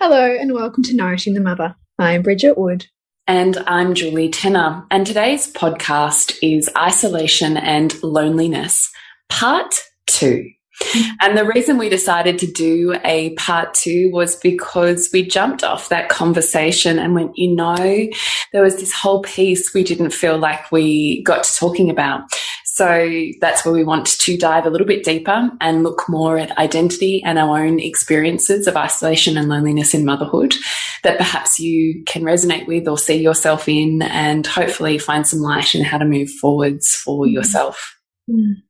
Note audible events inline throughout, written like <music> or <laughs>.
Hello, and welcome to Nourishing the Mother. I'm Bridget Wood. And I'm Julie Tenner. And today's podcast is Isolation and Loneliness, Part Two. Mm-hmm. And the reason we decided to do a part two was because we jumped off that conversation and went, you know, there was this whole piece we didn't feel like we got to talking about. So that's where we want to dive a little bit deeper and look more at identity and our own experiences of isolation and loneliness in motherhood that perhaps you can resonate with or see yourself in and hopefully find some light in how to move forwards for mm. yourself. Mm.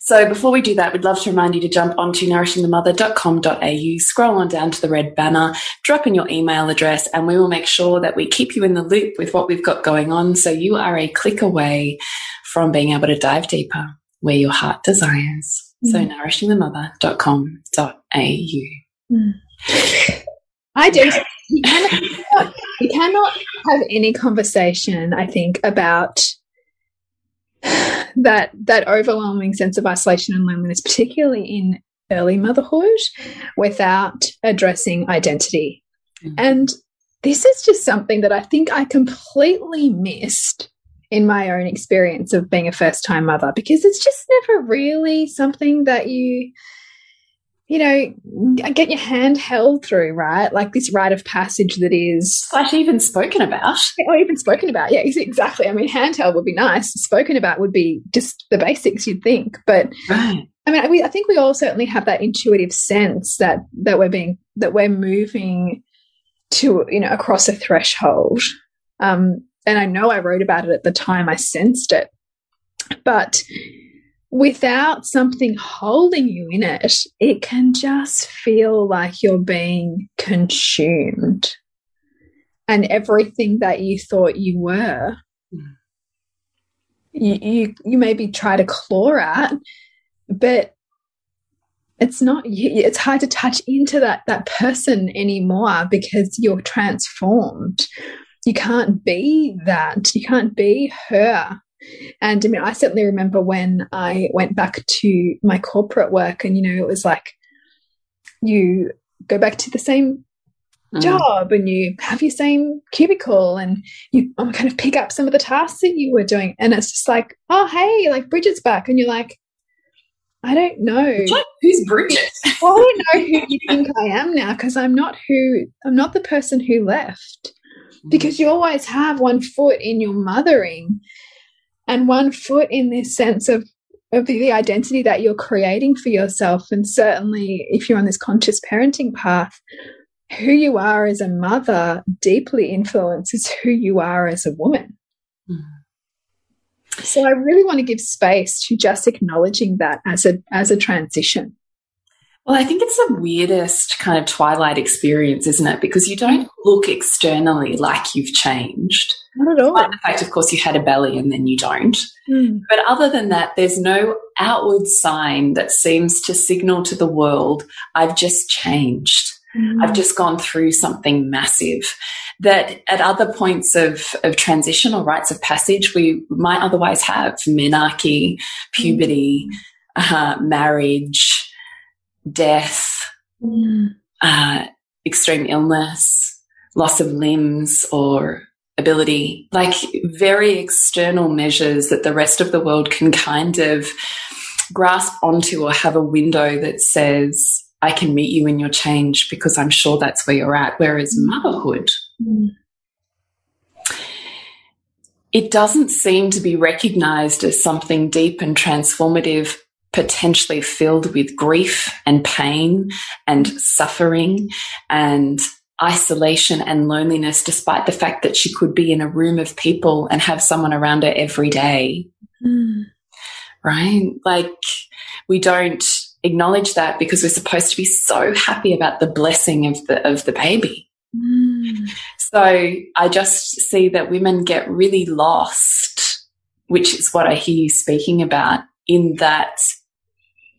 So before we do that, we'd love to remind you to jump onto nourishingthemother.com.au, scroll on down to the red banner, drop in your email address, and we will make sure that we keep you in the loop with what we've got going on so you are a click away from being able to dive deeper where your heart desires. Mm. So nourishingthemother.com.au. Mm. I do. You cannot, you cannot have any conversation, I think, about that that overwhelming sense of isolation and loneliness, particularly in early motherhood, without addressing identity. Mm. And this is just something that I think I completely missed in my own experience of being a first time mother because it's just never really something that you you know, get your hand held through, right? Like this rite of passage that is. Like even spoken about. <laughs> Or even spoken about. Yeah, exactly. I mean, handheld would be nice. Spoken about would be just the basics, you'd think. But right. I mean, we, I think we all certainly have that intuitive sense that, that we're being, that we're moving to, you know, across a threshold. Um, and I know I wrote about it at the time, I sensed it. But without something holding you in it, it can just feel like you're being consumed. And everything that you thought you were, you, you, you maybe try to claw at, but it's not it's hard to touch into that that person anymore because you're transformed you can't be that you can't be her and I mean, I certainly remember when I went back to my corporate work, and you know, it was like you go back to the same mm. job and you have your same cubicle and you um, kind of pick up some of the tasks that you were doing. And it's just like, oh, hey, like Bridget's back. And you're like, I don't know. Who's Bridget? well, <laughs> I don't know who you think I am now because I'm not who, I'm not the person who left. Mm. Because you always have one foot in your mothering and one foot in this sense of of the identity that you're creating for yourself. And certainly, if you're on this conscious parenting path, who you are as a mother deeply influences who you are as a woman. Mm. So I really want to give space to just acknowledging that as a as a transition. Well, I think it's the weirdest kind of twilight experience, isn't it? Because you don't look externally like you've changed. Not at all. Despite the fact, of course, you had a belly and then you don't. Mm. But other than that, there's no outward sign that seems to signal to the world, I've just changed. Mm. I've just gone through something massive that at other points of, of transition or rites of passage, we might otherwise have menarche, puberty, mm uh, marriage, death, mm. uh, extreme illness, loss of limbs or ability, like very external measures that the rest of the world can kind of grasp onto or have a window that says, I can meet you in your change because I'm sure that's where you're at. Whereas mm. motherhood, mm. it doesn't seem to be recognized as something deep and transformative, potentially filled with grief and pain and suffering and isolation and loneliness, despite the fact that she could be in a room of people and have someone around her every day. Mm. Right? Like, we don't acknowledge that because we're supposed to be so happy about the blessing of the of the baby. Mm. So I just see that women get really lost, which is what I hear you speaking about, in that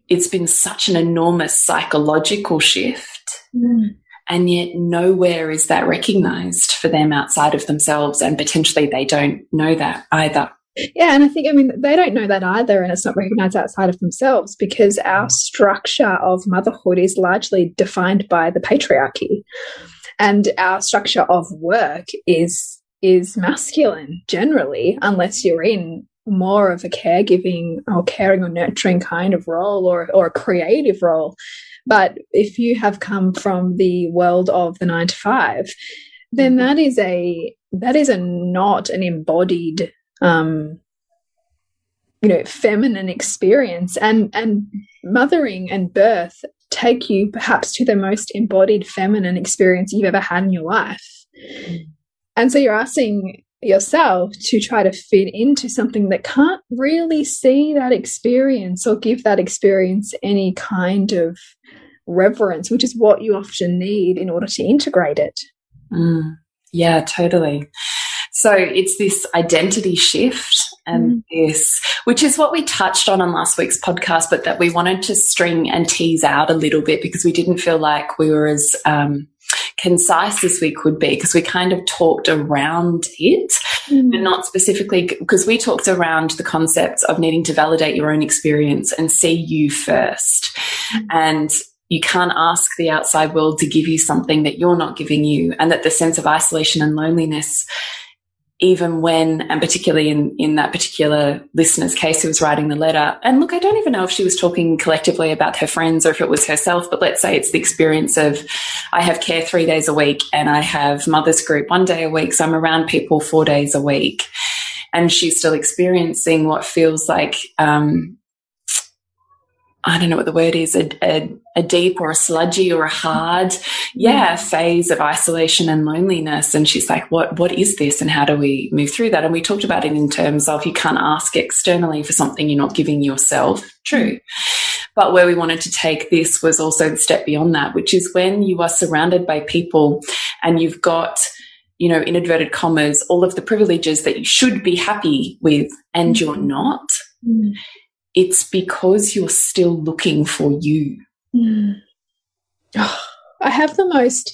it's been such an enormous psychological shift. Mm. And yet nowhere is that recognized for them outside of themselves. And potentially they don't know that either. Yeah, and I think, I mean, they don't know that either, and it's not recognized outside of themselves because our structure of motherhood is largely defined by the patriarchy. And our structure of work is is masculine generally, unless you're in more of a caregiving or caring or nurturing kind of role or, or a creative role. But if you have come from the world of the nine to five, then mm-hmm. that is a that is a not an embodied um, you know feminine experience and and mothering and birth take you perhaps to the most embodied feminine experience you've ever had in your life and so you're asking yourself to try to fit into something that can't really see that experience or give that experience any kind of reverence which is what you often need in order to integrate it mm. yeah totally so it's this identity shift and mm. this, which is what we touched on on last week's podcast, but that we wanted to string and tease out a little bit because we didn't feel like we were as um, concise as we could be because we kind of talked around it, mm. but not specifically because we talked around the concepts of needing to validate your own experience and see you first. Mm. And you can't ask the outside world to give you something that you're not giving you, and that the sense of isolation and loneliness even when, and particularly in, in that particular listener's case who was writing the letter, and look, I don't even know if she was talking collectively about her friends or if it was herself, but let's say it's the experience of I have care three days a week and I have mother's group one day a week. So I'm around people four days a week. And she's still experiencing what feels like um, I don't know what the word is, a, a, a, deep or a sludgy or a hard, yeah, mm. phase of isolation and loneliness. And she's like, what, what is this? And how do we move through that? And we talked about it in terms of you can't ask externally for something you're not giving yourself. True. Mm. But where we wanted to take this was also the step beyond that, which is when you are surrounded by people and you've got, you know, in inverted commas, all of the privileges that you should be happy with and you're mm. not. Mm it's because you're still looking for you. Mm. Oh, I have the most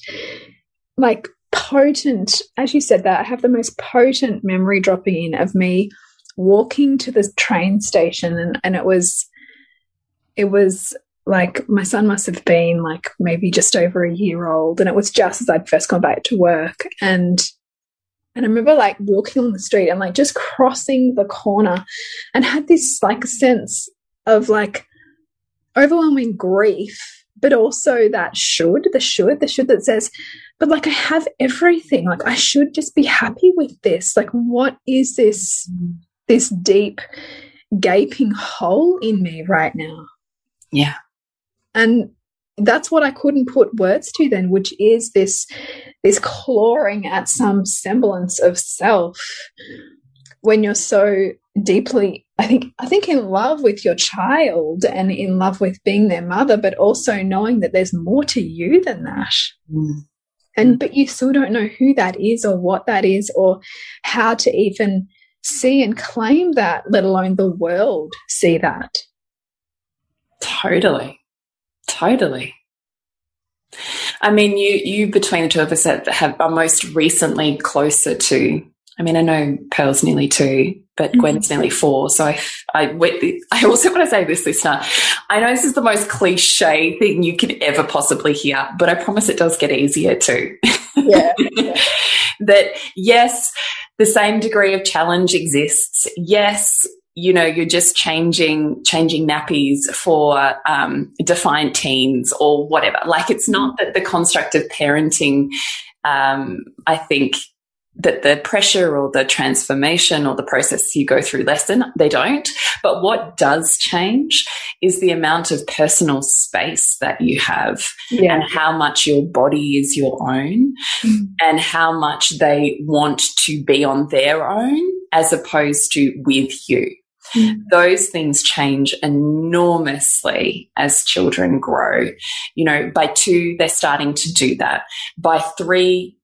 like potent, as you said that, I have the most potent memory dropping in of me walking to the train station and, and it was it was like my son must have been like maybe just over a year old and it was just as I'd first gone back to work and and I remember like walking on the street and like just crossing the corner and had this like sense of like overwhelming grief, but also that should, the should, the should that says, but like I have everything. Like I should just be happy with this. Like, what is this, mm. this deep gaping hole in me right now? Yeah. And that's what I couldn't put words to then, which is this this clawing at some semblance of self when you're so deeply I think I think in love with your child and in love with being their mother, but also knowing that there's more to you than that. Mm. And but you still don't know who that is or what that is or how to even see and claim that, let alone the world see that. Totally. Totally. I mean, you you between the two of us that have are most recently closer to. I mean, I know Pearl's nearly two, but mm -hmm. Gwen's nearly four. So I, I, I also want to say this, listener. I know this is the most cliche thing you could ever possibly hear, but I promise it does get easier too. Yeah. yeah. <laughs> that yes, the same degree of challenge exists. Yes, you know, you're just changing, changing nappies for um, defiant teens or whatever. Like it's not that the construct of parenting, um, I think that the pressure or the transformation or the process you go through lessen. They don't. But what does change is the amount of personal space that you have yeah. and how much your body is your own mm. and how much they want to be on their own as opposed to with you. Mm. Those things change enormously as children grow. You know, by two, they're starting to do that. By three,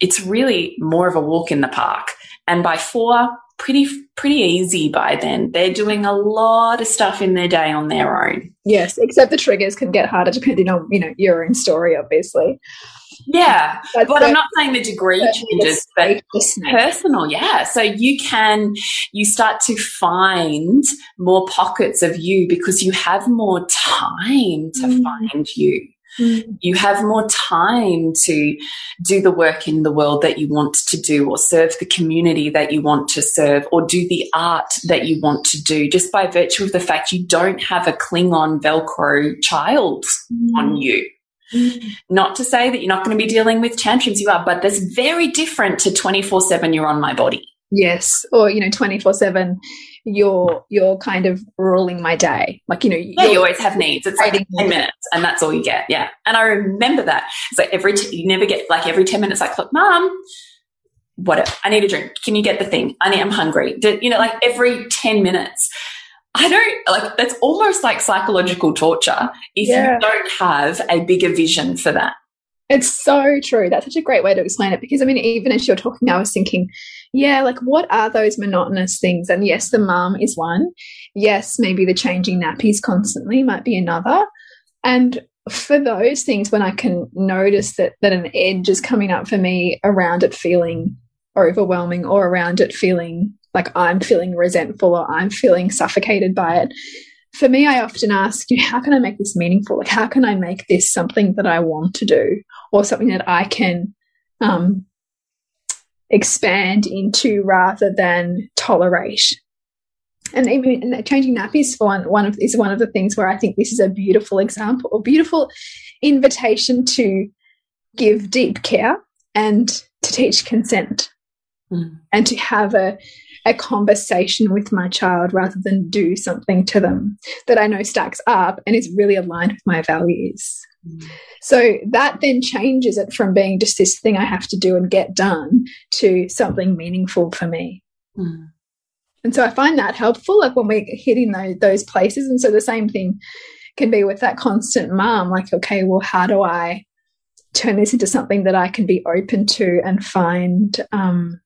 it's really more of a walk in the park. And by four, pretty pretty easy by then. They're doing a lot of stuff in their day on their own. Yes, except the triggers can get harder depending on, you know, your own story, obviously. Yeah, but, but I'm not saying the degree changes, but personal, yeah. So you can, you start to find more pockets of you because you have more time to mm. find you. Mm. You have more time to do the work in the world that you want to do, or serve the community that you want to serve, or do the art that you want to do, just by virtue of the fact you don't have a Klingon Velcro child mm. on you. Not to say that you're not going to be dealing with tantrums, you are, but that's very different to 24 7 you're on my body. Yes. Or, you know, 24 7 you're you're kind of ruling my day. Like, you know, yeah, you always have needs. It's like 10 minutes and that's all you get. Yeah. And I remember that. So every, you never get like every 10 minutes, like, look, mom, whatever. I need a drink. Can you get the thing? I need, I'm hungry. You know, like every 10 minutes. I don't like that's almost like psychological torture if yeah. you don't have a bigger vision for that. It's so true. That's such a great way to explain it because I mean, even as you're talking, I was thinking, yeah, like what are those monotonous things? And yes, the mum is one. Yes, maybe the changing nappies constantly might be another. And for those things, when I can notice that that an edge is coming up for me around it feeling overwhelming or around it feeling like I'm feeling resentful or I'm feeling suffocated by it. For me, I often ask, you know, how can I make this meaningful? Like, how can I make this something that I want to do or something that I can um, expand into rather than tolerate. And even changing nappies for one, one of is one of the things where I think this is a beautiful example, a beautiful invitation to give deep care and to teach consent mm. and to have a a conversation with my child rather than do something to them that I know stacks up and is really aligned with my values. So that then changes it from being just this thing I have to do and get done to something meaningful for me. Mm. And so I find that helpful, like when we're hitting those, those places. And so the same thing can be with that constant mom, like, okay, well, how do I turn this into something that I can be open to and find um,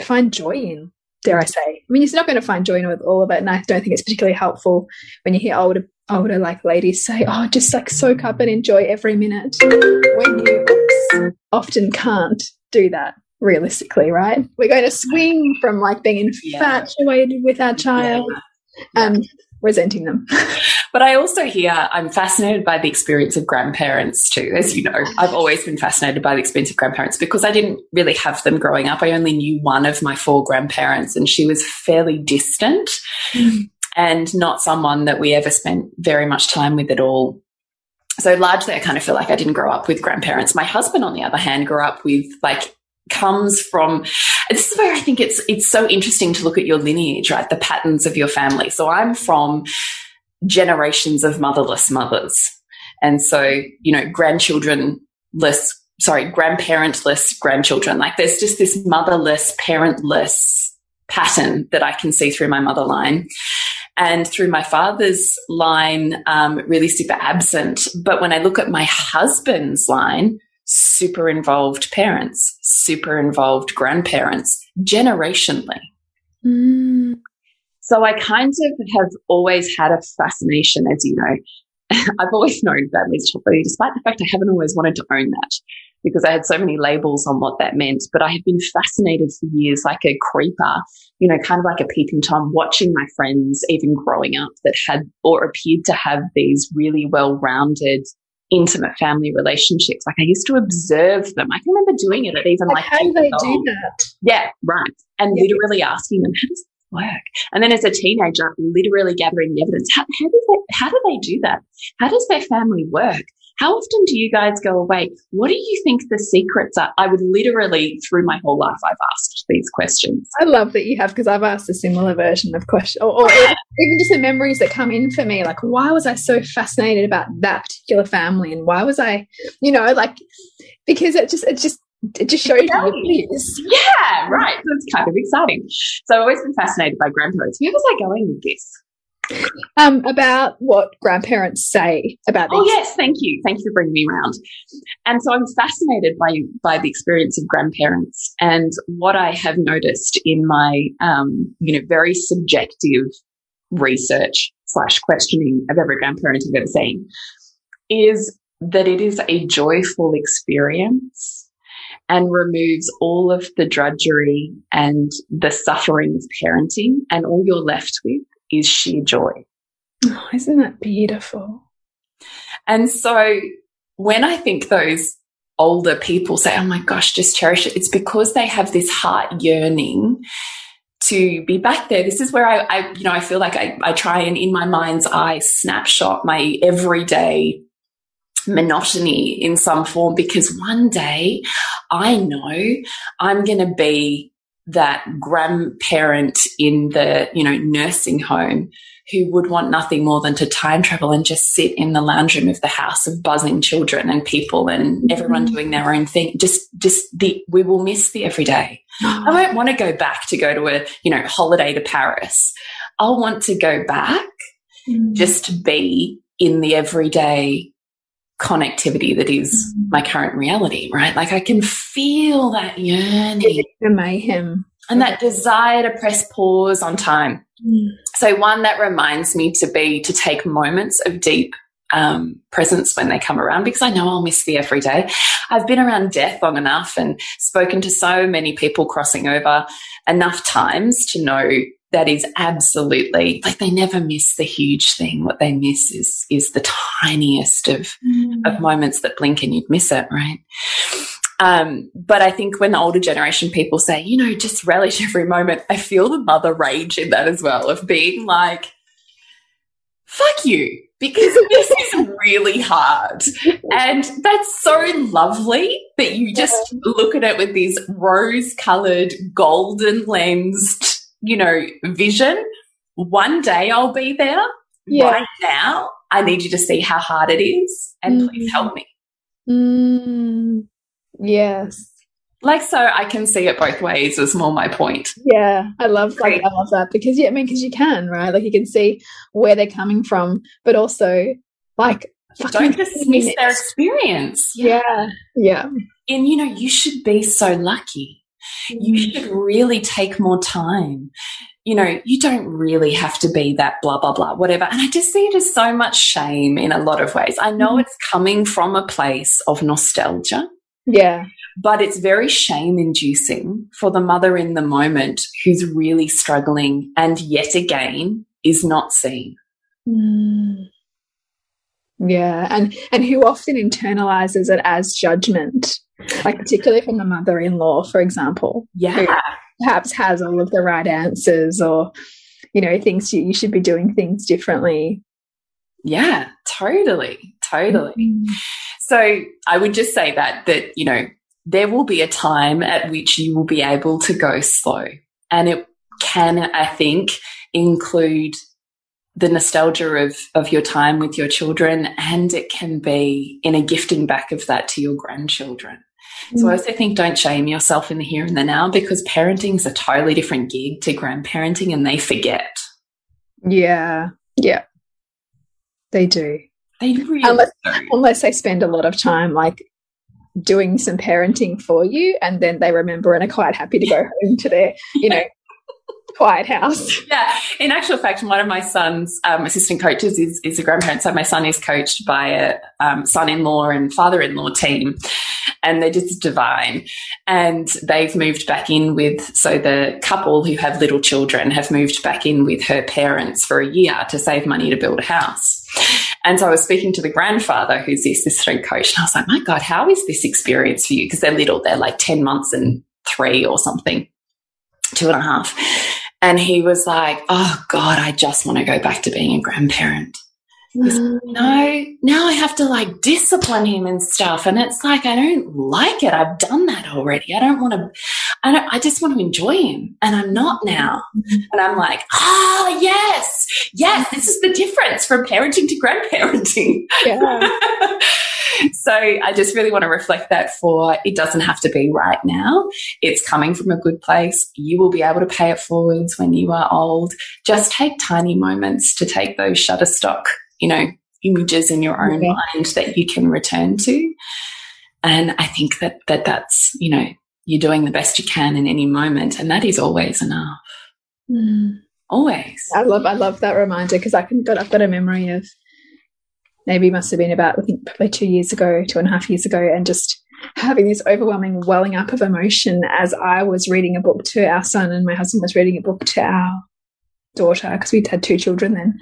find joy in? Dare I say? I mean, you're not going to find joy in with all of it, and I don't think it's particularly helpful when you hear older older like ladies say, oh, just like soak up and enjoy every minute when you often can't do that realistically, right? We're going to swing from like being infatuated yeah. with our child yeah. and um, resenting them. <laughs> but I also hear I'm fascinated by the experience of grandparents too. As you know, I've always been fascinated by the experience of grandparents because I didn't really have them growing up. I only knew one of my four grandparents and she was fairly distant. Mm and not someone that we ever spent very much time with at all. So largely, I kind of feel like I didn't grow up with grandparents. My husband, on the other hand, grew up with like comes from this is where I think it's it's so interesting to look at your lineage, right? The patterns of your family. So I'm from generations of motherless mothers. And so, you know, grandchildrenless, sorry, grandparentless grandchildren. Like there's just this motherless, parentless pattern that I can see through my mother line and through my father's line, um, really super absent. But when I look at my husband's line, super involved parents, super involved grandparents, generationally. Mm. So I kind of have always had a fascination, as you know. <laughs> I've always known families chocolate, despite the fact I haven't always wanted to own that. because I had so many labels on what that meant. But I have been fascinated for years, like a creeper, you know, kind of like a peeping Tom, watching my friends, even growing up, that had or appeared to have these really well rounded intimate family relationships. Like I used to observe them. I can remember doing it at even like, like how do they do that? Yeah, right. And yeah. literally asking them, how does work? And then as a teenager, literally gathering the evidence. How, how, do they, how do they do that? How does their family work? How often do you guys go away? What do you think the secrets are? I would literally, through my whole life, I've asked these questions. I love that you have because I've asked a similar version of question, or, or <laughs> even just the memories that come in for me. Like, why was I so fascinated about that particular family, and why was I, you know, like because it just it just it just shows you it is. Yeah, right. That's kind of exciting. So I've always been fascinated by grandparents. Where was I going with this? Um, about what grandparents say about Oh yes, thank you, thank you for bringing me around. And so I'm fascinated by by the experience of grandparents and what I have noticed in my um, you know very subjective research slash questioning of every grandparent I've ever seen is that it is a joyful experience and removes all of the drudgery and the suffering of parenting and all you're left with is sheer joy. Oh, isn't that beautiful? And so when I think those older people say, oh my gosh, just cherish it, it's because they have this heart yearning to be back there. This is where I, I you know, I feel like I, I try and in my mind's eye snapshot my everyday monotony in some form because one day I know I'm going to be that grandparent in the, you know, nursing home who would want nothing more than to time travel and just sit in the lounge room of the house of buzzing children and people and mm-hmm. everyone doing their own thing. Just, just the, we will miss the everyday. I <gasps> won't want to go back to go to a, you know, holiday to Paris. I'll want to go back mm. just to be in the everyday connectivity that is mm. my current reality, right? Like I can feel that yearning. The mayhem. And that desire to press pause on time. Mm. So one that reminds me to be, to take moments of deep um, presence when they come around because I know I'll miss the everyday. I've been around death long enough and spoken to so many people crossing over enough times to know that is absolutely like they never miss the huge thing. What they miss is is the tiniest of mm. of moments that blink and you'd miss it, right? Um, but I think when the older generation people say, you know, just relish every moment, I feel the mother rage in that as well of being like, fuck you, because <laughs> this is really hard. And that's so lovely that you just look at it with these rose colored, golden lensed you know, vision. One day I'll be there. Yeah. Right now, I need you to see how hard it is and mm. please help me. Mm. Yes. Like so I can see it both ways is more my point. Yeah. I love like I love that because yeah, I mean because you can, right? Like you can see where they're coming from, but also like don't dismiss their experience. Yeah. Yeah. And you know, you should be so lucky you mm. should really take more time. You know, you don't really have to be that blah, blah, blah, whatever. And I just see it as so much shame in a lot of ways. I know mm. it's coming from a place of nostalgia. Yeah. But it's very shame inducing for the mother in the moment who's really struggling and yet again is not seen. Mm. Yeah, and and who often internalizes it as judgment like particularly from the mother-in-law, for example. Yeah. perhaps has all of the right answers or, you know, thinks you, you should be doing things differently. Yeah, totally. Totally. Mm. So I would just say that, that, you know, there will be a time at which you will be able to go slow. And it can, I think, include the nostalgia of, of your time with your children, and it can be in a gifting back of that to your grandchildren. So I also think don't shame yourself in the here and the now because parenting is a totally different gig to grandparenting and they forget. Yeah. Yeah. They do. They really unless, do. unless they spend a lot of time like doing some parenting for you and then they remember and are quite happy to go home to their, you know, <laughs> quiet house. Yeah. In actual fact, one of my son's um, assistant coaches is, is a grandparent. So my son is coached by a um, son-in-law and father-in-law team and they're just divine. And they've moved back in with, so the couple who have little children have moved back in with her parents for a year to save money to build a house. And so I was speaking to the grandfather, who's the assistant coach, and I was like, my God, how is this experience for you? Because they're little, they're like 10 months and three or something, two and a half. And he was like, Oh God, I just want to go back to being a grandparent. Mm. No, now I have to like discipline him and stuff. And it's like, I don't like it. I've done that already. I don't want to, I don't, I just want to enjoy him and I'm not now. And I'm like, ah, oh, yes, yes, this is the difference from parenting to grandparenting. Yeah. <laughs> so I just really want to reflect that for it doesn't have to be right now. It's coming from a good place. You will be able to pay it forwards when you are old. Just take tiny moments to take those shutterstock, you know, images in your own okay. mind that you can return to. And I think that, that that's, you know, you're doing the best you can in any moment. And that is always enough. Mm. Always. I love, I love that reminder because I can, got, I've got a memory of maybe must have been about I think probably two years ago, two and a half years ago, and just having this overwhelming welling up of emotion as I was reading a book to our son and my husband was reading a book to our daughter because we'd had two children then.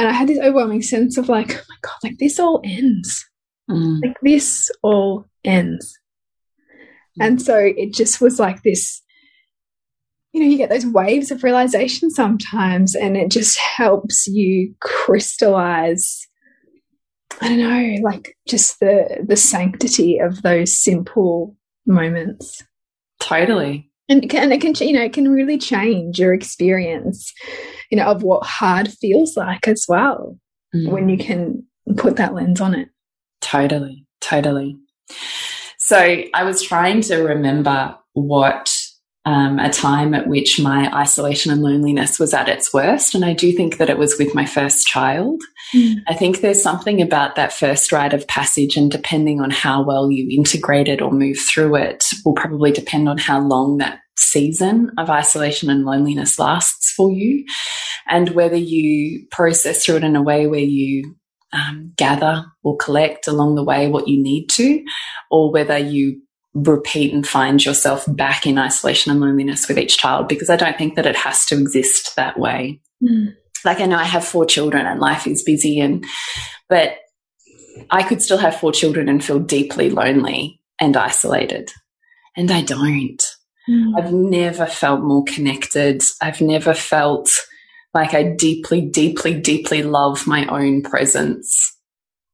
And I had this overwhelming sense of like, oh my God, like this all ends. Mm. Like this all ends. Mm. And so it just was like this, you know, you get those waves of realization sometimes, and it just helps you crystallize I don't know, like just the the sanctity of those simple moments. Totally. And it can, it can, you know, it can really change your experience, you know, of what hard feels like as well mm. when you can put that lens on it. Totally, totally. So I was trying to remember what um, a time at which my isolation and loneliness was at its worst. And I do think that it was with my first child. Mm. I think there's something about that first rite of passage, and depending on how well you integrate it or move through it, will probably depend on how long that season of isolation and loneliness lasts for you, and whether you process through it in a way where you um, gather or collect along the way what you need to, or whether you repeat and find yourself back in isolation and loneliness with each child because I don't think that it has to exist that way. Mm. Like I know I have four children and life is busy and but I could still have four children and feel deeply lonely and isolated. And I don't. Mm. I've never felt more connected. I've never felt like I deeply, deeply, deeply love my own presence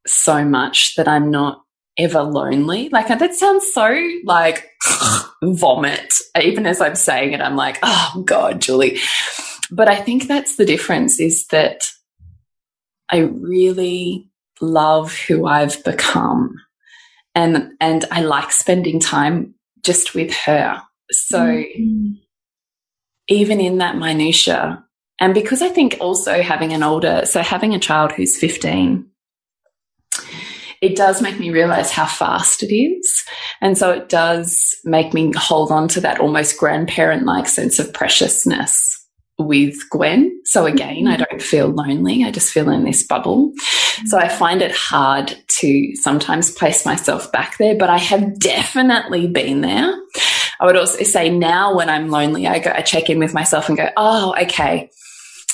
so much that I'm not ever lonely. Like that sounds so like <laughs> vomit. Even as I'm saying it, I'm like, oh God, Julie. But I think that's the difference is that I really love who I've become. And and I like spending time just with her. So mm -hmm. even in that minutia, and because I think also having an older, so having a child who's 15, it does make me realize how fast it is. And so it does make me hold on to that almost grandparent like sense of preciousness with Gwen. So again, I mm-hmm. don't feel lonely. I just feel in this bubble. Mm-hmm. So I find it hard to sometimes place myself back there, but I have definitely been there. I would also say now when I'm lonely, I go, I check in with myself and go, oh, okay.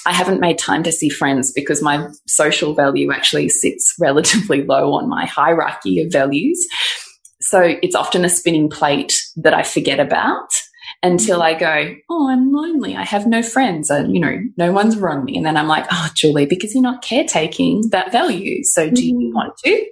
I haven't made time to see friends because my social value actually sits <laughs> relatively low on my hierarchy of values. So it's often a spinning plate that I forget about until I go, Oh, I'm lonely. I have no friends and, you know, no one's around me. And then I'm like, Oh, Julie, because you're not caretaking that value. So do you mm-hmm. want to?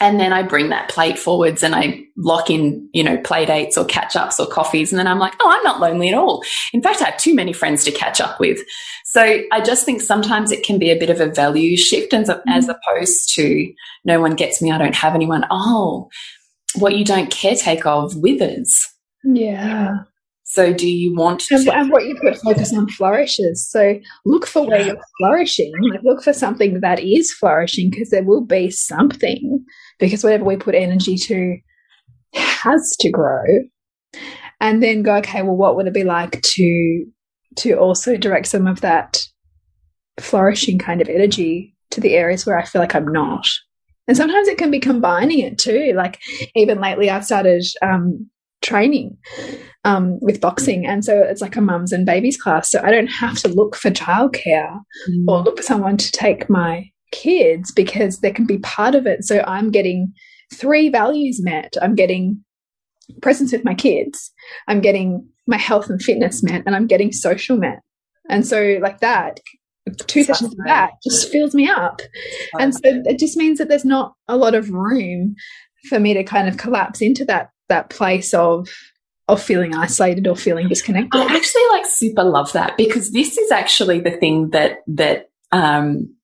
And then I bring that plate forwards and I lock in, you know, play dates or catch ups or coffees. And then I'm like, oh, I'm not lonely at all. In fact, I have too many friends to catch up with. So I just think sometimes it can be a bit of a value shift as, mm-hmm. as opposed to no one gets me, I don't have anyone. Oh, what you don't caretake of withers. Yeah. So, do you want to? And, and what you put focus on flourishes. So, look for where you're flourishing. Like, look for something that is flourishing because there will be something. Because whatever we put energy to has to grow. And then go, okay, well, what would it be like to to also direct some of that flourishing kind of energy to the areas where I feel like I'm not. And sometimes it can be combining it too. Like even lately, I've started um, training um, with boxing, and so it's like a mums and babies class. So I don't have to look for childcare mm. or look for someone to take my kids because they can be part of it. So I'm getting three values met. I'm getting presence with my kids. I'm getting my health and fitness met, and I'm getting social met. And so, like that, two sessions of that just fills me up. And so it just means that there's not a lot of room for me to kind of collapse into that that place of of feeling isolated or feeling disconnected. I actually like super love that because this is actually the thing that that um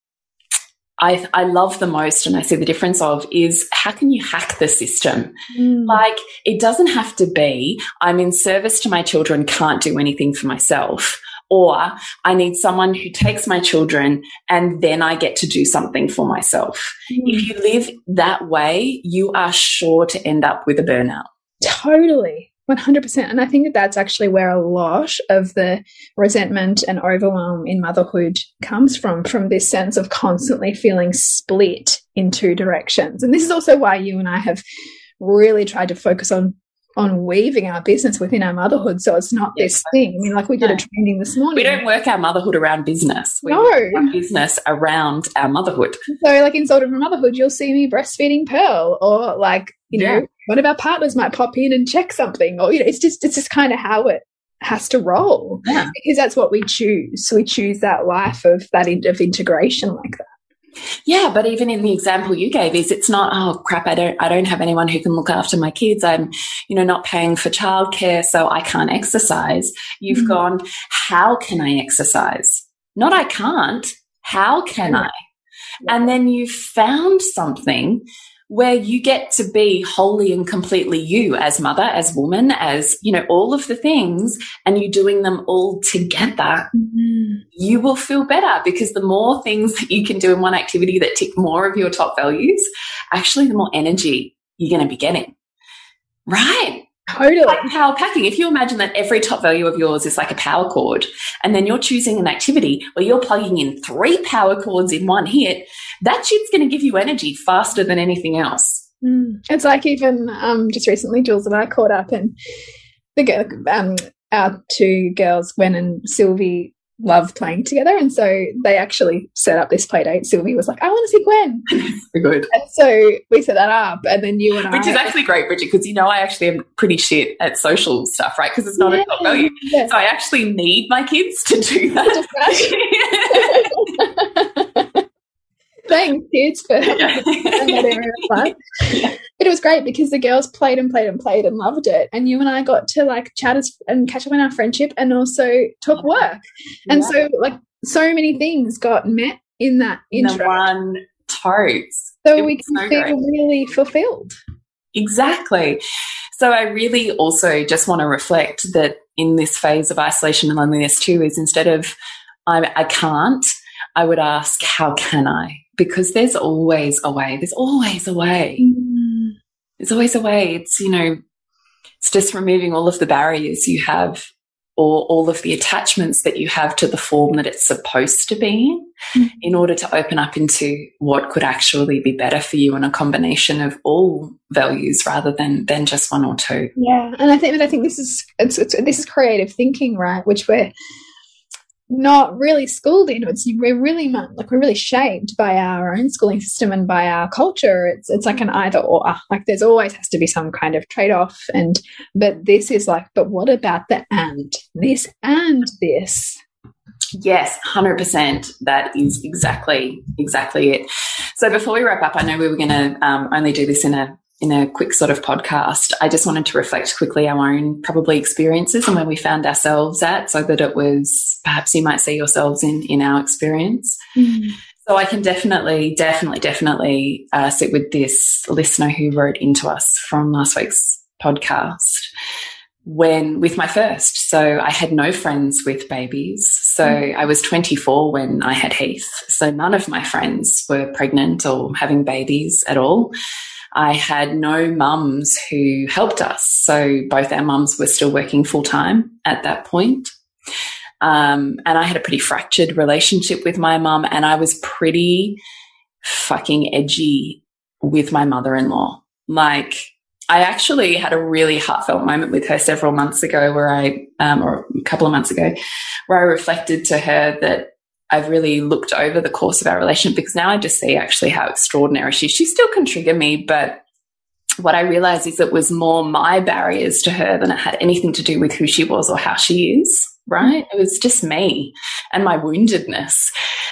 I, I love the most and I see the difference of is how can you hack the system? Mm. Like it doesn't have to be I'm in service to my children, can't do anything for myself. Or I need someone who takes my children and then I get to do something for myself. Mm. If you live that way, you are sure to end up with a burnout. Totally. 100%. And I think that that's actually where a lot of the resentment and overwhelm in motherhood comes from, from this sense of constantly feeling split in two directions. And this is also why you and I have really tried to focus on on weaving our business within our motherhood so it's not yes. this thing. I mean, like we did no. a training this morning. We don't work our motherhood around business. We no. work our business around our motherhood. So like in Soul Driven Motherhood, you'll see me breastfeeding Pearl or like, you yeah. know, one of our partners might pop in and check something or, you know, it's just, it's just kind of how it has to roll yeah. because that's what we choose. We choose that life of that of integration like that. Yeah, but even in the example you gave is it's not, oh crap, I don't I don't have anyone who can look after my kids. I'm, you know, not paying for childcare, so I can't exercise. You've mm -hmm. gone, how can I exercise? Not I can't. How can I? And then you found something where you get to be wholly and completely you as mother, as woman, as, you know, all of the things, and you're doing them all together, mm -hmm. you will feel better because the more things that you can do in one activity that tick more of your top values, actually, the more energy you're going to be getting. Right. Totally. Like power packing. If you imagine that every top value of yours is like a power cord, and then you're choosing an activity where you're plugging in three power cords in one hit, that shit's going to give you energy faster than anything else. Mm. It's like even um, just recently, Jules and I caught up, and the girl, um, our two girls, Gwen and Sylvie, love playing together. And so they actually set up this play date. Sylvie was like, I want to see Gwen. so <laughs> good. And so we set that up. And then you and Which I. Which is actually great, Bridget, because you know I actually am pretty shit at social stuff, right? Because it's not yeah, a top value. Yeah. So I actually need my kids to do that. <laughs> <laughs> Thanks, kids, for <laughs> that area of life. But it was great because the girls played and played and played and loved it. And you and I got to like chat and catch up on our friendship and also talk work. And yeah. so, like, so many things got met in that intro. The one totes. So it we can so feel great. really fulfilled. Exactly. So I really also just want to reflect that in this phase of isolation and loneliness too is instead of I, I can't, I would ask, how can I? Because there's always a way. There's always a way. Mm. There's always a way. It's, you know, it's just removing all of the barriers you have or all of the attachments that you have to the form that it's supposed to be mm. in order to open up into what could actually be better for you and a combination of all values rather than than just one or two. Yeah, and I think I think this is it's, it's, this is creative thinking, right? Which we're not really schooled in. It's we're really like we're really shaped by our own schooling system and by our culture. It's it's like an either or. Like there's always has to be some kind of trade off. And but this is like, but what about the and this and this? Yes, 100%. That is exactly, exactly it. So before we wrap up, I know we were going to um, only do this in a in a quick sort of podcast, I just wanted to reflect quickly our own probably experiences and where we found ourselves at so that it was perhaps you might see yourselves in in our experience. Mm. So I can definitely, definitely, definitely uh, sit with this listener who wrote into us from last week's podcast when with my first. So I had no friends with babies. So mm. I was 24 when I had Heath. So none of my friends were pregnant or having babies at all. I had no mums who helped us. So both our mums were still working full time at that point. Um, and I had a pretty fractured relationship with my mum, and I was pretty fucking edgy with my mother in law. Like, I actually had a really heartfelt moment with her several months ago where I, um, or a couple of months ago, where I reflected to her that I've really looked over the course of our relationship because now I just see actually how extraordinary she is. She still can trigger me, but what I realized is it was more my barriers to her than it had anything to do with who she was or how she is right? It was just me and my woundedness.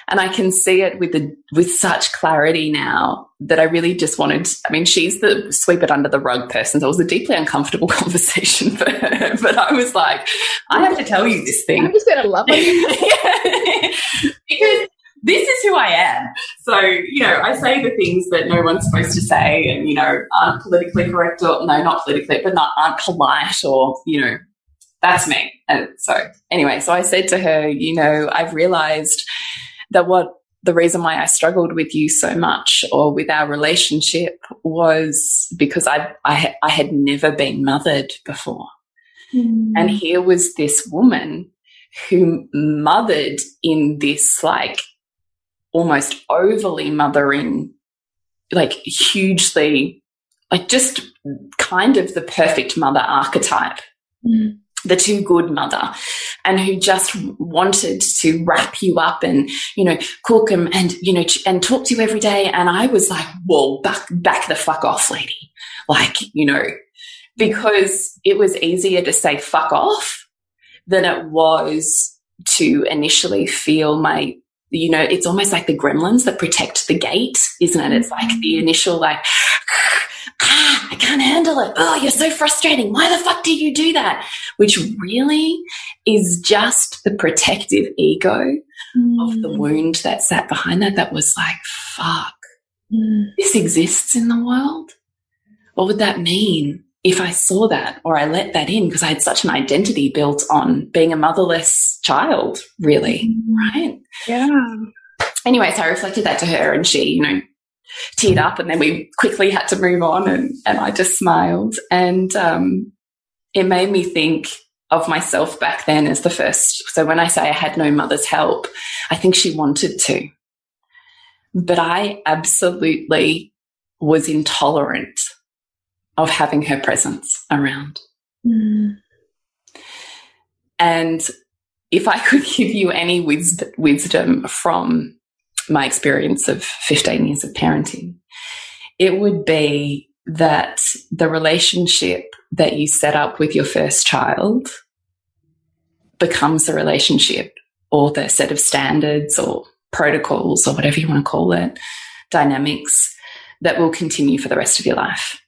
And I can see it with the, with such clarity now that I really just wanted, I mean, she's the sweep it under the rug person. So it was a deeply uncomfortable <laughs> conversation for her. But I was like, I have to tell you this thing. I'm just going to love it. <laughs> because this is who I am. So, you know, I say the things that no one's supposed to say and, you know, aren't politically correct or, no, not politically, but not, aren't polite or, you know, that's me. And so anyway, so I said to her, you know, I've realized that what the reason why I struggled with you so much or with our relationship was because I, I, I had never been mothered before. Mm. And here was this woman who mothered in this like almost overly mothering, like hugely, like just kind of the perfect mother archetype. Mm the too good mother and who just wanted to wrap you up and you know cook them and you know and talk to you every day. And i was like whoa back back the fuck off lady. Like you know because it was easier to say fuck off than it was to initially feel my you know it's almost like the gremlins that protect the gate isn't it? It's like the mm-hmm. initial like ah, I can't handle it. Oh, you're so frustrating. Why the fuck do you do that? Which really is just the protective ego mm. of the mm. wound that sat behind that, that was like, fuck, mm. this exists in the world. What would that mean if I saw that or I let that in? Because I had such an identity built on being a motherless child, really, mm. right? Yeah. Anyway, so I reflected that to her and she, you know, teared up and then we quickly had to move on and, and I just smiled. And um, it made me think of myself back then as the first. So when I say I had no mother's help, I think she wanted to. But I absolutely was intolerant of having her presence around. Mm. And if I could <laughs> give you any wisdom from my experience of 15 years of parenting, it would be that the relationship that you set up with your first child becomes the relationship or the set of standards or protocols or whatever you want to call it, dynamics that will continue for the rest of your life.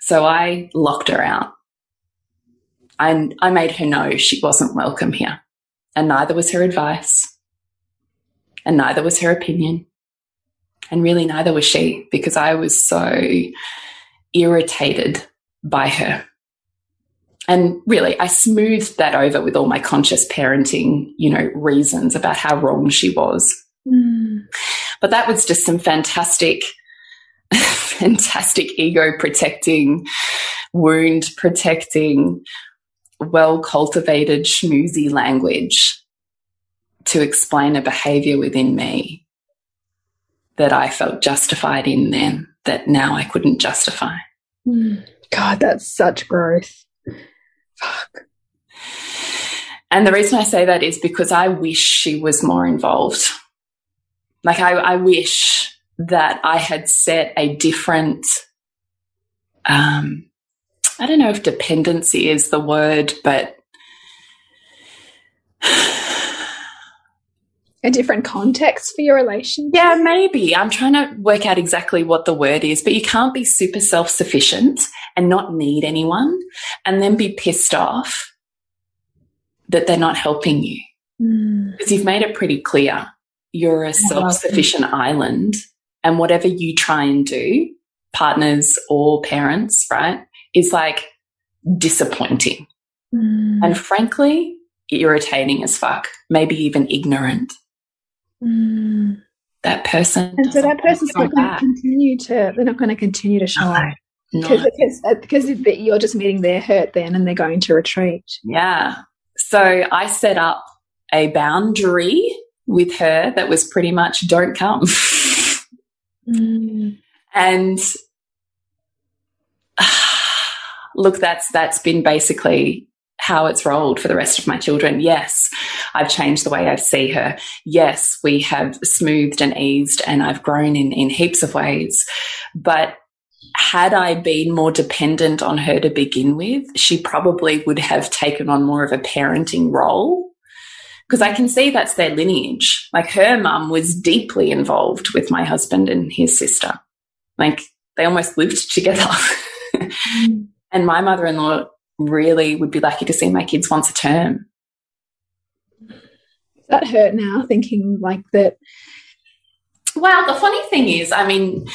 So I locked her out. I, I made her know she wasn't welcome here, and neither was her advice and neither was her opinion. And really, neither was she, because I was so irritated by her. And really, I smoothed that over with all my conscious parenting, you know, reasons about how wrong she was. Mm. But that was just some fantastic, <laughs> fantastic ego protecting, wound protecting, well cultivated schmoozy language to explain a behavior within me that I felt justified in then that now I couldn't justify. Mm. God, that's such growth. Fuck. And the reason I say that is because I wish she was more involved. Like, I, I wish that I had set a different, um, I don't know if dependency is the word, but a different context for your relationship? Yeah, maybe. I'm trying to work out exactly what the word is, but you can't be super self sufficient and not need anyone and then be pissed off that they're not helping you. Mm. Because you've made it pretty clear you're a self sufficient island and whatever you try and do, partners or parents, right, is like disappointing. Mm. And frankly, irritating as fuck, maybe even ignorant. Mm. That person. And so that person's not going to continue to, they're not going to continue to show up. Because no. because you're just meeting their hurt then and they're going to retreat. Yeah. So I set up a boundary with her that was pretty much don't come. <laughs> mm. And <sighs> look, that's that's been basically how it's rolled for the rest of my children. Yes, I've changed the way I see her. Yes, we have smoothed and eased and I've grown in, in heaps of ways. But had I been more dependent on her to begin with, she probably would have taken on more of a parenting role. Because I can see that's their lineage. Like her mum was deeply involved with my husband and his sister. Like they almost lived together. <laughs> Mm. and my mother in law really would be lucky to see my kids once a term. That hurt now, thinking like that. Well, the funny thing is, I mean,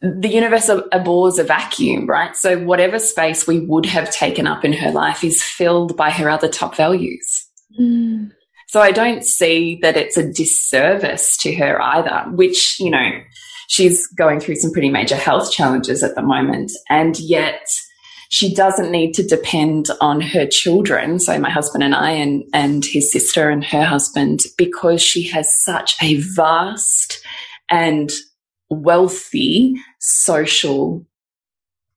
the universe abhors a vacuum, right? So whatever space we would have taken up in her life is filled by her other top values. Mm. So I don't see that it's a disservice to her either, which, you know, she's going through some pretty major health challenges at the moment. And yet she doesn't need to depend on her children, so my husband and I, and, and his sister and her husband, because she has such a vast and wealthy social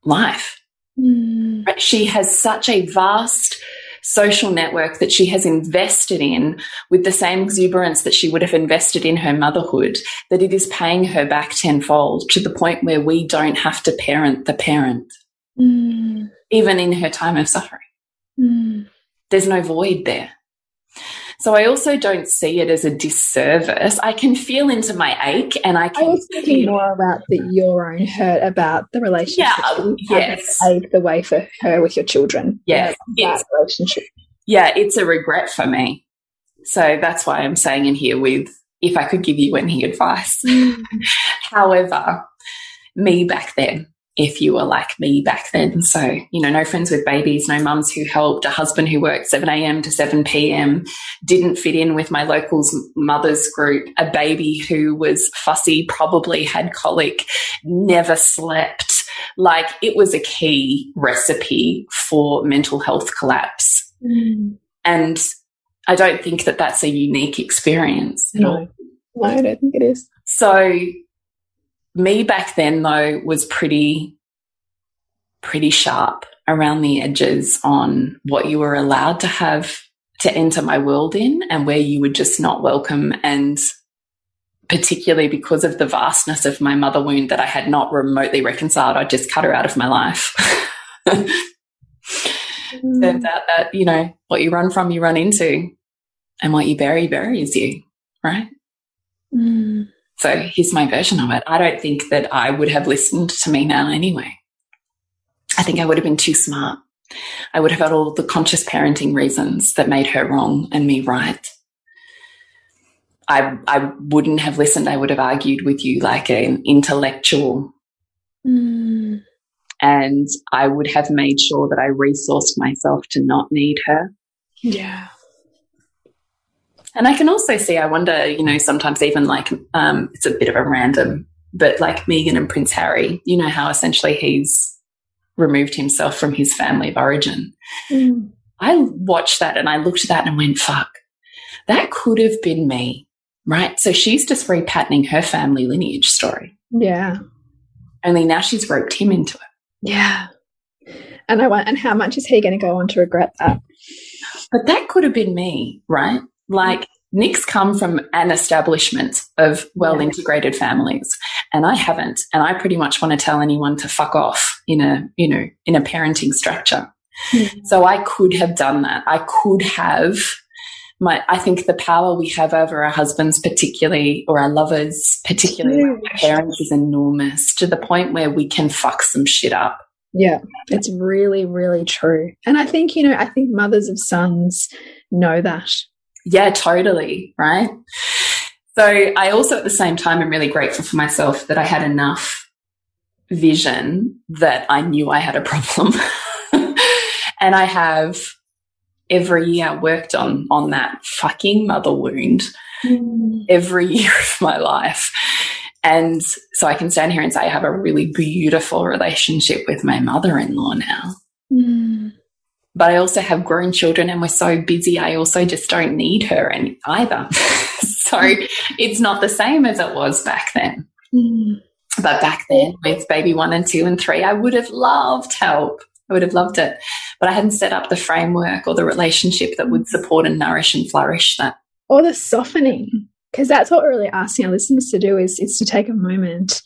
life. Mm. She has such a vast social network that she has invested in with the same exuberance that she would have invested in her motherhood, that it is paying her back tenfold to the point where we don't have to parent the parent mm. even in her time of suffering. Mm. There's no void there. So I also don't see it as a disservice. I can feel into my ache and I can. I was thinking more about the, your own hurt about the relationship. Yeah, yes. Paved the way for her with your children. Yeah, that relationship. Yeah, it's a regret for me. So that's why I'm saying in here with if I could give you any advice. Mm. <laughs> However, me back then, if you were like me back then. So, you know, no friends with babies, no mums who helped, a husband who worked 7 a.m. to 7 p.m., didn't fit in with my locals mothers group, a baby who was fussy, probably had colic, never slept. Like it was a key recipe for mental health collapse. Mm. And I don't think that that's a unique experience at no. all. No, I don't think it is. So me back then though was pretty pretty sharp around the edges on what you were allowed to have to enter my world in and where you were just not welcome and particularly because of the vastness of my mother wound that I had not remotely reconciled I just cut her out of my life mm. turns out that you know what you run from you run into and what you bury buries you right mm. So here's my version of it. I don't think that I would have listened to me now anyway. I think I would have been too smart. I would have had all the conscious parenting reasons that made her wrong and me right. I, I wouldn't have listened. I would have argued with you like an intellectual. Mm. And I would have made sure that I resourced myself to not need her. Yeah. And I can also see, I wonder, you know, sometimes even like, um, it's a bit of a random, but like Meghan and Prince Harry, you know, how essentially he's removed himself from his family of origin. Mm. I watched that and I looked at that and went, fuck, that could have been me, right? So she's just repatterning her family lineage story. Yeah. Only now she's roped him into it. Yeah. And I want, and how much is he going to go on to regret that? But that could have been me, right? Like Nick's come from an establishment of well integrated families and I haven't. And I pretty much want to tell anyone to fuck off in a, you know, in a parenting structure. Mm. So I could have done that. I could have my, I think the power we have over our husbands, particularly, or our lovers, particularly our parents, is enormous to the point where we can fuck some shit up. Yeah, it's really, really true. And I think, you know, I think mothers of sons know that yeah, totally. Right. So I also at the same time am really grateful for myself that I had enough vision that I knew I had a problem. <laughs> and I have every year worked on on that fucking mother wound mm. every <laughs> year of my life. And so I can stand here and say I have a really beautiful relationship with my mother-in-law now. Mm. But I also have grown children and we're so busy. I also just don't need her any, either. <laughs> so it's not the same as it was back then. Mm. But back then, with baby one and two and three, I would have loved help. I would have loved it. But I hadn't set up the framework or the relationship that would support and nourish and flourish that. Or the softening. Because that's what we're really asking our listeners to do is, is to take a moment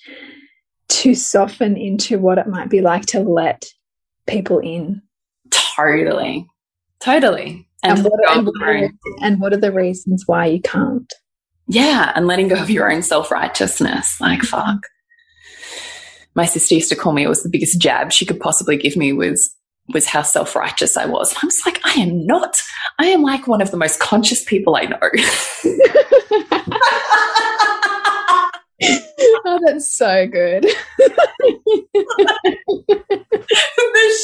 to soften into what it might be like to let people in. Totally. Totally. And, and, what, are, and, what are, and what are the reasons why you can't? Yeah. And letting go of your own self righteousness. Like, mm-hmm. fuck. My sister used to call me, it was the biggest jab she could possibly give me was was how self righteous I was. I was like, I am not. I am like one of the most conscious people I know. <laughs> <laughs> oh, that's so good. <laughs> the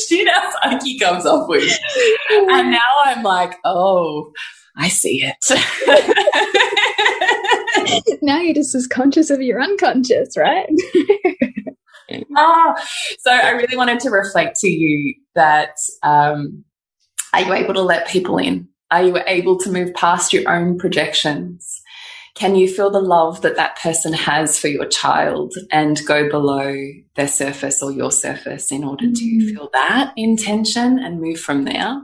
shit our psyche comes off with. And now I'm like, oh, I see it. <laughs> now you're just as conscious of your unconscious, right? ah, so I really wanted to reflect to you that um, are you able to let people in? Are you able to move past your own projections? Can you feel the love that that person has for your child and go below their surface or your surface in order mm. to feel that intention and move from there?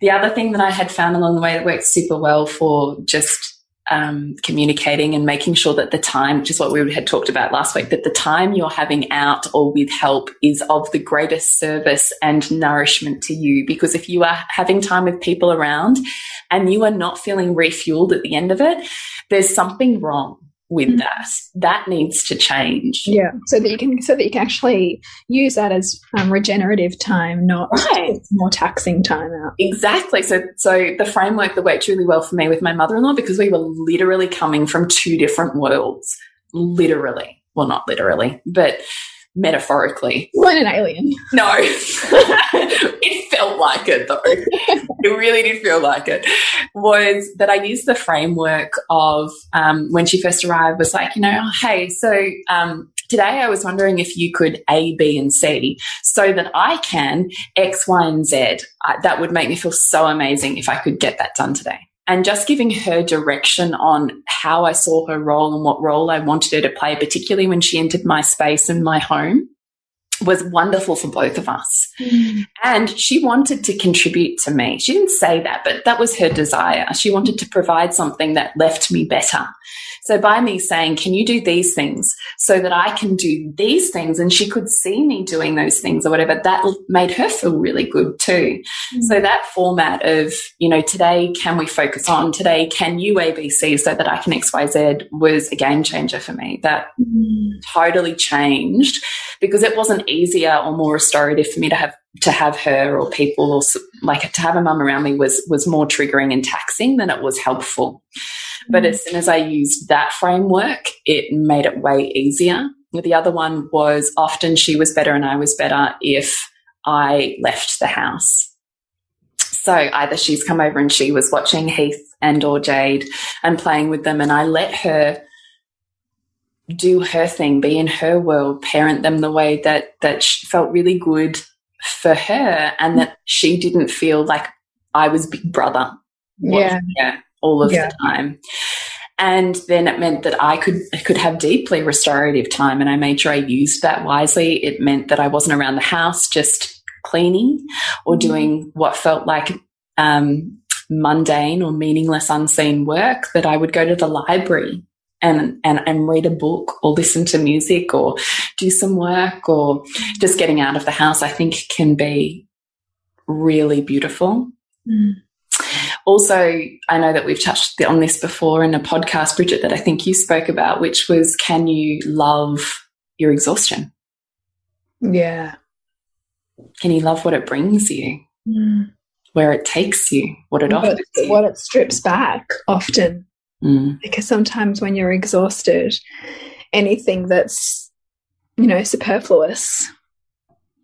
The other thing that I had found along the way that works super well for just um, communicating and making sure that the time, which is what we had talked about last week, that the time you're having out or with help is of the greatest service and nourishment to you. Because if you are having time with people around and you are not feeling refueled at the end of it, there's something wrong with mm. that. That needs to change. Yeah, so that you can so that you can actually use that as um, regenerative time, not right. more taxing time out. Exactly. So so the framework that worked really well for me with my mother-in-law because we were literally coming from two different worlds. Literally, well, not literally, but metaphorically. When an alien. No. <laughs> it felt like it though. <laughs> it really did feel like it. Was that I used the framework of um, when she first arrived was like, you know, oh, hey, so um, today I was wondering if you could A, B, and C so that I can X, Y, and Z. I, that would make me feel so amazing if I could get that done today and just giving her direction on how I saw her role and what role I wanted her to play, particularly when she entered my space and my home was wonderful for both of us. Mm. And she wanted to contribute to me. She didn't say that, but that was her desire. She wanted to provide something that left me better. So by me saying, can you do these things so that I can do these things? And she could see me doing those things or whatever, that made her feel really good too. Mm. So that format of, you know, today can we focus on, today can you ABC so that I can XYZ was a game changer for me. That mm. totally changed because it wasn't easier or more restorative for me to have to have her or people or like to have a mum around me was was more triggering and taxing than it was helpful. But as soon as I used that framework, it made it way easier. The other one was often she was better and I was better if I left the house. So either she's come over and she was watching Heath and or Jade and playing with them and I let her do her thing, be in her world, parent them the way that that felt really good for her, and that she didn't feel like I was big brother. Yeah, all of yeah. the time. And then it meant that I could could have deeply restorative time, and I made sure I used that wisely. It meant that I wasn't around the house just cleaning or mm-hmm. doing what felt like um, mundane or meaningless unseen work. That I would go to the library and, and, and read a book or listen to music or do some work or just getting out of the house, I think can be really beautiful. Mm. Also, I know that we've touched on this before in a podcast, Bridget, that I think you spoke about, which was can you love your exhaustion? Yeah. Can you love what it brings you? Mm. Where it takes you, what it offers you. What it strips back often. Mm. Because sometimes when you're exhausted, anything that's, you know, superfluous,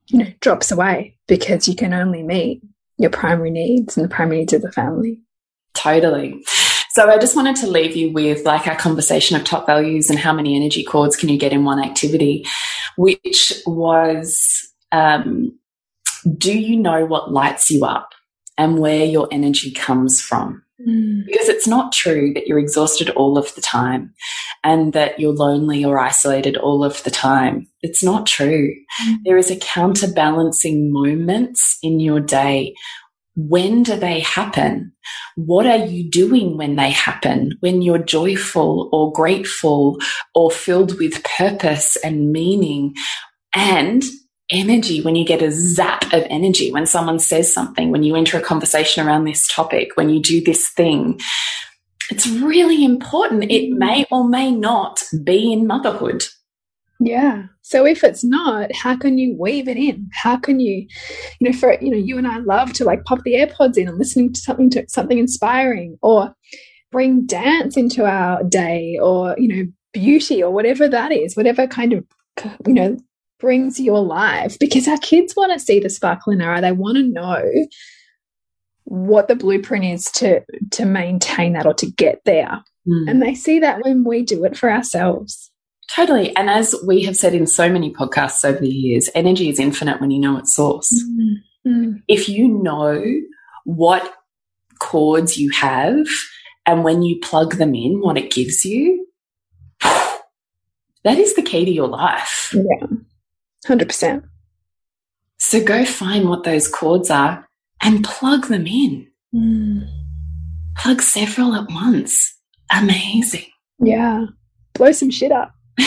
you know, drops away because you can only meet your primary needs and the primary needs of the family. Totally. So I just wanted to leave you with like our conversation of top values and how many energy cords can you get in one activity, which was, um, do you know what lights you up? and where your energy comes from. Mm. Because it's not true that you're exhausted all of the time and that you're lonely or isolated all of the time. It's not true. Mm. There is a counterbalancing moments in your day. When do they happen? What are you doing when they happen? When you're joyful or grateful or filled with purpose and meaning and energy, when you get a zap of energy, when someone says something, when you enter a conversation around this topic, when you do this thing, it's really important. It mm. may or may not be in motherhood. Yeah. So if it's not, how can you weave it in? How can you, you know, for you know, you and I love to like pop the AirPods in and listening to something to something inspiring, or bring dance into our day, or you know, beauty, or whatever that is, whatever kind of you know brings your life because our kids want to see the sparkle in our eye. They want to know what the blueprint is to to maintain that or to get there. Mm. And they see that when we do it for ourselves. Totally. And as we have said in so many podcasts over the years, energy is infinite when you know its source. Mm. Mm. If you know what cords you have and when you plug them in, what it gives you, <sighs> that is the key to your life. Yeah. 100%. So go find what those cords are and plug them in. Mm. Plug several at once. Amazing. Yeah. Blow some shit up. <laughs>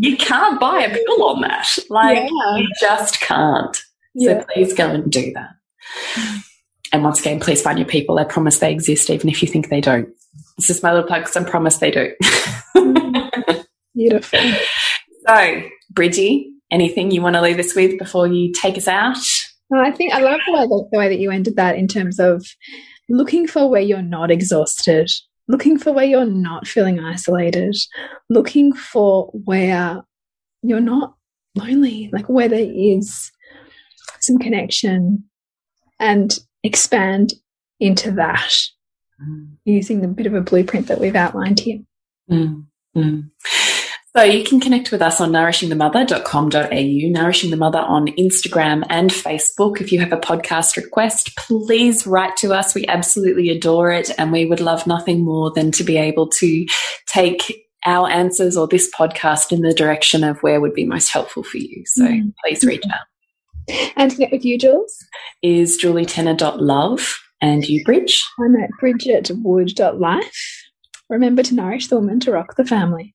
you can't buy a pill on that. Like, yeah. you just can't. So yeah. please go and do that. And once again, please find your people. I promise they exist, even if you think they don't. This is my little plug because I promise they do. <laughs> Beautiful. So, Bridgie, anything you want to leave us with before you take us out? I think I love the way, the way that you ended that in terms of looking for where you're not exhausted, looking for where you're not feeling isolated, looking for where you're not lonely, like where there is some connection and expand into that mm. using the bit of a blueprint that we've outlined here. Mm. Mm. So you can connect with us on nourishingthemother.com.au, Nourishing the Mother on Instagram and Facebook. If you have a podcast request, please write to us. We absolutely adore it. And we would love nothing more than to be able to take our answers or this podcast in the direction of where would be most helpful for you. So mm -hmm. please reach out. And to get with you, Jules? Is julietenner.love and you, Bridge? I'm at bridgetwood.life. Remember to nourish the woman to rock the family.